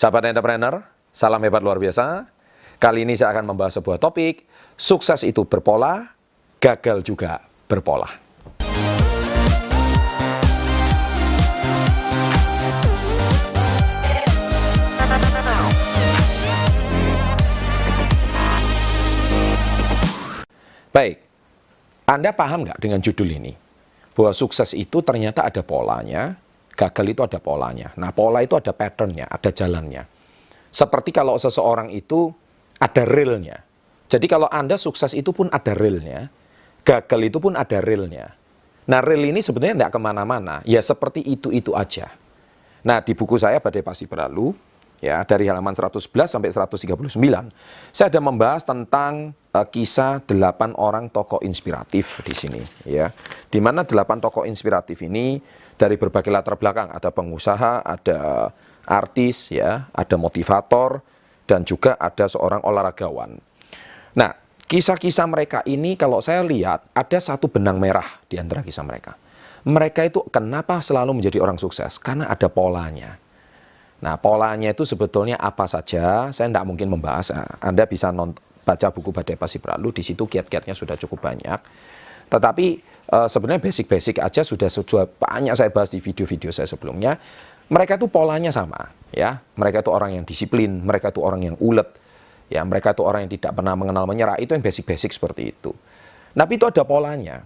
Sahabat entrepreneur, salam hebat luar biasa. Kali ini saya akan membahas sebuah topik, sukses itu berpola, gagal juga berpola. Baik, Anda paham nggak dengan judul ini? Bahwa sukses itu ternyata ada polanya, gagal itu ada polanya. Nah, pola itu ada patternnya, ada jalannya. Seperti kalau seseorang itu ada realnya. Jadi kalau Anda sukses itu pun ada realnya, gagal itu pun ada realnya. Nah, real ini sebenarnya tidak ke mana-mana. Ya seperti itu-itu aja. Nah, di buku saya Badai Pasti Berlalu, ya dari halaman 111 sampai 139, saya ada membahas tentang uh, kisah delapan orang tokoh inspiratif di sini, ya. Di mana delapan tokoh inspiratif ini dari berbagai latar belakang, ada pengusaha, ada artis, ya, ada motivator, dan juga ada seorang olahragawan. Nah, kisah-kisah mereka ini kalau saya lihat ada satu benang merah di antara kisah mereka. Mereka itu kenapa selalu menjadi orang sukses? Karena ada polanya. Nah, polanya itu sebetulnya apa saja? Saya tidak mungkin membahas. Anda bisa nonton, baca buku Badai Pasti Berlalu, di situ kiat-kiatnya sudah cukup banyak. Tetapi uh, sebenarnya basic-basic aja sudah sudah banyak saya bahas di video-video saya sebelumnya. Mereka itu polanya sama, ya. Mereka itu orang yang disiplin, mereka itu orang yang ulet, ya. Mereka itu orang yang tidak pernah mengenal menyerah. Itu yang basic-basic seperti itu. Tapi itu ada polanya.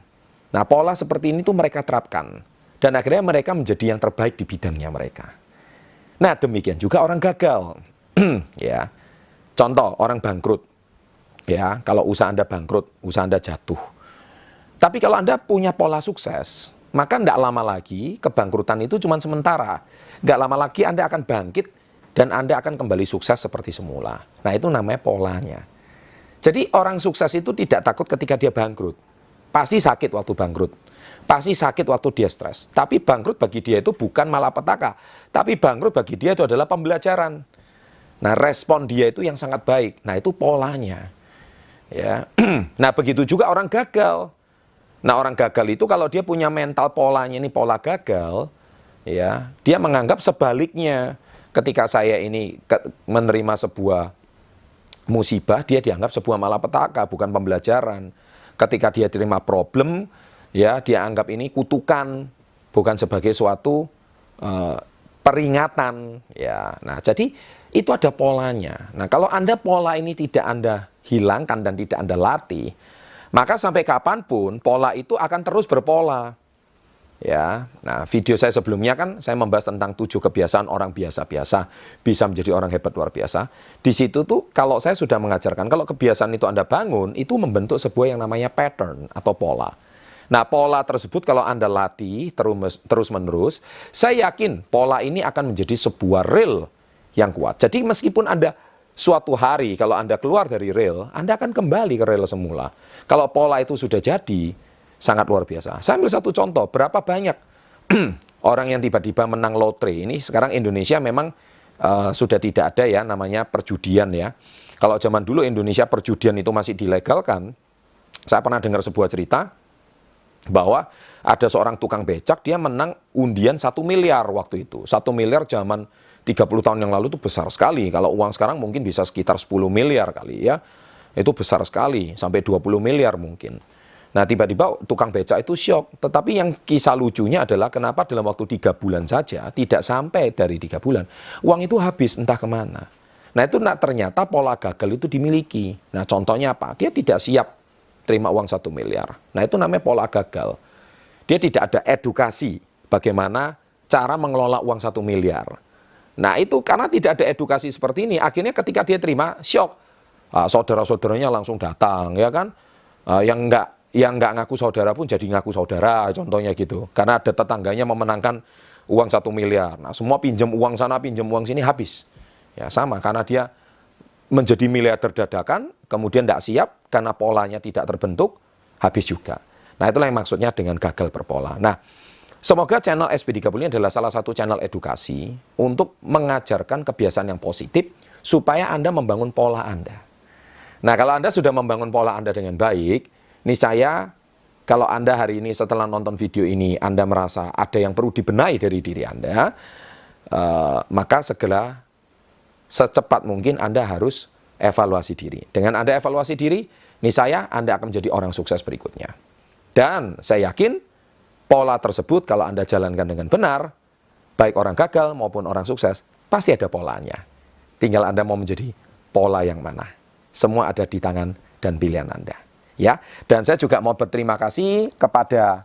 Nah, pola seperti ini tuh mereka terapkan. Dan akhirnya mereka menjadi yang terbaik di bidangnya mereka. Nah, demikian juga orang gagal. ya. Contoh, orang bangkrut. Ya, kalau usaha Anda bangkrut, usaha Anda jatuh tapi kalau Anda punya pola sukses, maka tidak lama lagi kebangkrutan itu cuma sementara. Tidak lama lagi Anda akan bangkit dan Anda akan kembali sukses seperti semula. Nah itu namanya polanya. Jadi orang sukses itu tidak takut ketika dia bangkrut. Pasti sakit waktu bangkrut. Pasti sakit waktu dia stres. Tapi bangkrut bagi dia itu bukan malapetaka. Tapi bangkrut bagi dia itu adalah pembelajaran. Nah respon dia itu yang sangat baik. Nah itu polanya. Ya. nah begitu juga orang gagal. Nah orang gagal itu kalau dia punya mental polanya ini pola gagal, ya dia menganggap sebaliknya. Ketika saya ini menerima sebuah musibah, dia dianggap sebuah malapetaka, bukan pembelajaran. Ketika dia terima problem, ya dia anggap ini kutukan, bukan sebagai suatu uh, peringatan. Ya, nah jadi itu ada polanya. Nah kalau anda pola ini tidak anda hilangkan dan tidak anda latih, maka sampai kapan pun pola itu akan terus berpola. Ya, nah video saya sebelumnya kan saya membahas tentang tujuh kebiasaan orang biasa-biasa bisa menjadi orang hebat luar biasa. Di situ tuh kalau saya sudah mengajarkan kalau kebiasaan itu Anda bangun itu membentuk sebuah yang namanya pattern atau pola. Nah, pola tersebut kalau Anda latih terus terus menerus, saya yakin pola ini akan menjadi sebuah real yang kuat. Jadi meskipun Anda suatu hari kalau Anda keluar dari rel, Anda akan kembali ke rel semula. Kalau pola itu sudah jadi, sangat luar biasa. Saya ambil satu contoh, berapa banyak orang yang tiba-tiba menang lotre ini sekarang Indonesia memang uh, sudah tidak ada ya namanya perjudian ya. Kalau zaman dulu Indonesia perjudian itu masih dilegalkan, saya pernah dengar sebuah cerita bahwa ada seorang tukang becak dia menang undian satu miliar waktu itu. Satu miliar zaman 30 tahun yang lalu itu besar sekali. Kalau uang sekarang mungkin bisa sekitar 10 miliar kali ya. Itu besar sekali, sampai 20 miliar mungkin. Nah tiba-tiba tukang becak itu syok. Tetapi yang kisah lucunya adalah kenapa dalam waktu tiga bulan saja, tidak sampai dari tiga bulan, uang itu habis entah ke mana. Nah itu nah, ternyata pola gagal itu dimiliki. Nah contohnya apa? Dia tidak siap terima uang satu miliar. Nah itu namanya pola gagal. Dia tidak ada edukasi bagaimana cara mengelola uang satu miliar. Nah itu karena tidak ada edukasi seperti ini, akhirnya ketika dia terima shock, uh, saudara-saudaranya langsung datang, ya kan? Uh, yang enggak yang nggak ngaku saudara pun jadi ngaku saudara, contohnya gitu. Karena ada tetangganya memenangkan uang satu miliar. Nah semua pinjam uang sana, pinjam uang sini habis. Ya sama, karena dia menjadi miliarder dadakan, kemudian tidak siap karena polanya tidak terbentuk, habis juga. Nah itulah yang maksudnya dengan gagal berpola. Nah Semoga channel SP30 ini adalah salah satu channel edukasi untuk mengajarkan kebiasaan yang positif supaya Anda membangun pola Anda. Nah, kalau Anda sudah membangun pola Anda dengan baik, ini saya kalau Anda hari ini setelah nonton video ini Anda merasa ada yang perlu dibenahi dari diri Anda, uh, maka segera secepat mungkin Anda harus evaluasi diri. Dengan Anda evaluasi diri, nih saya Anda akan menjadi orang sukses berikutnya. Dan saya yakin pola tersebut kalau Anda jalankan dengan benar, baik orang gagal maupun orang sukses, pasti ada polanya. Tinggal Anda mau menjadi pola yang mana. Semua ada di tangan dan pilihan Anda. Ya, dan saya juga mau berterima kasih kepada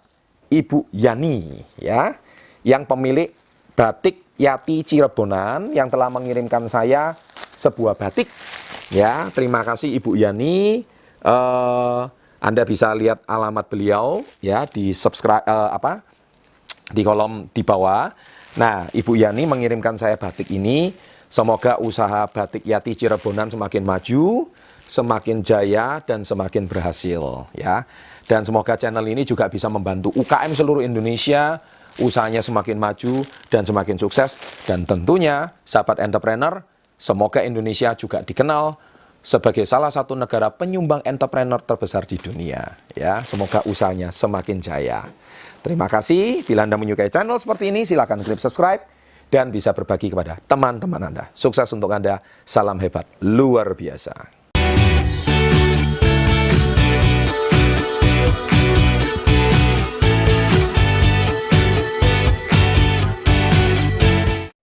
Ibu Yani ya, yang pemilik batik Yati Cirebonan yang telah mengirimkan saya sebuah batik. Ya, terima kasih Ibu Yani. Uh, anda bisa lihat alamat beliau ya di subscribe uh, apa di kolom di bawah. Nah, Ibu Yani mengirimkan saya batik ini. Semoga usaha batik Yati Cirebonan semakin maju, semakin jaya dan semakin berhasil ya. Dan semoga channel ini juga bisa membantu UKM seluruh Indonesia usahanya semakin maju dan semakin sukses dan tentunya sahabat entrepreneur semoga Indonesia juga dikenal sebagai salah satu negara penyumbang entrepreneur terbesar di dunia ya. Semoga usahanya semakin jaya. Terima kasih. Bila Anda menyukai channel seperti ini silakan klik subscribe dan bisa berbagi kepada teman-teman Anda. Sukses untuk Anda. Salam hebat. Luar biasa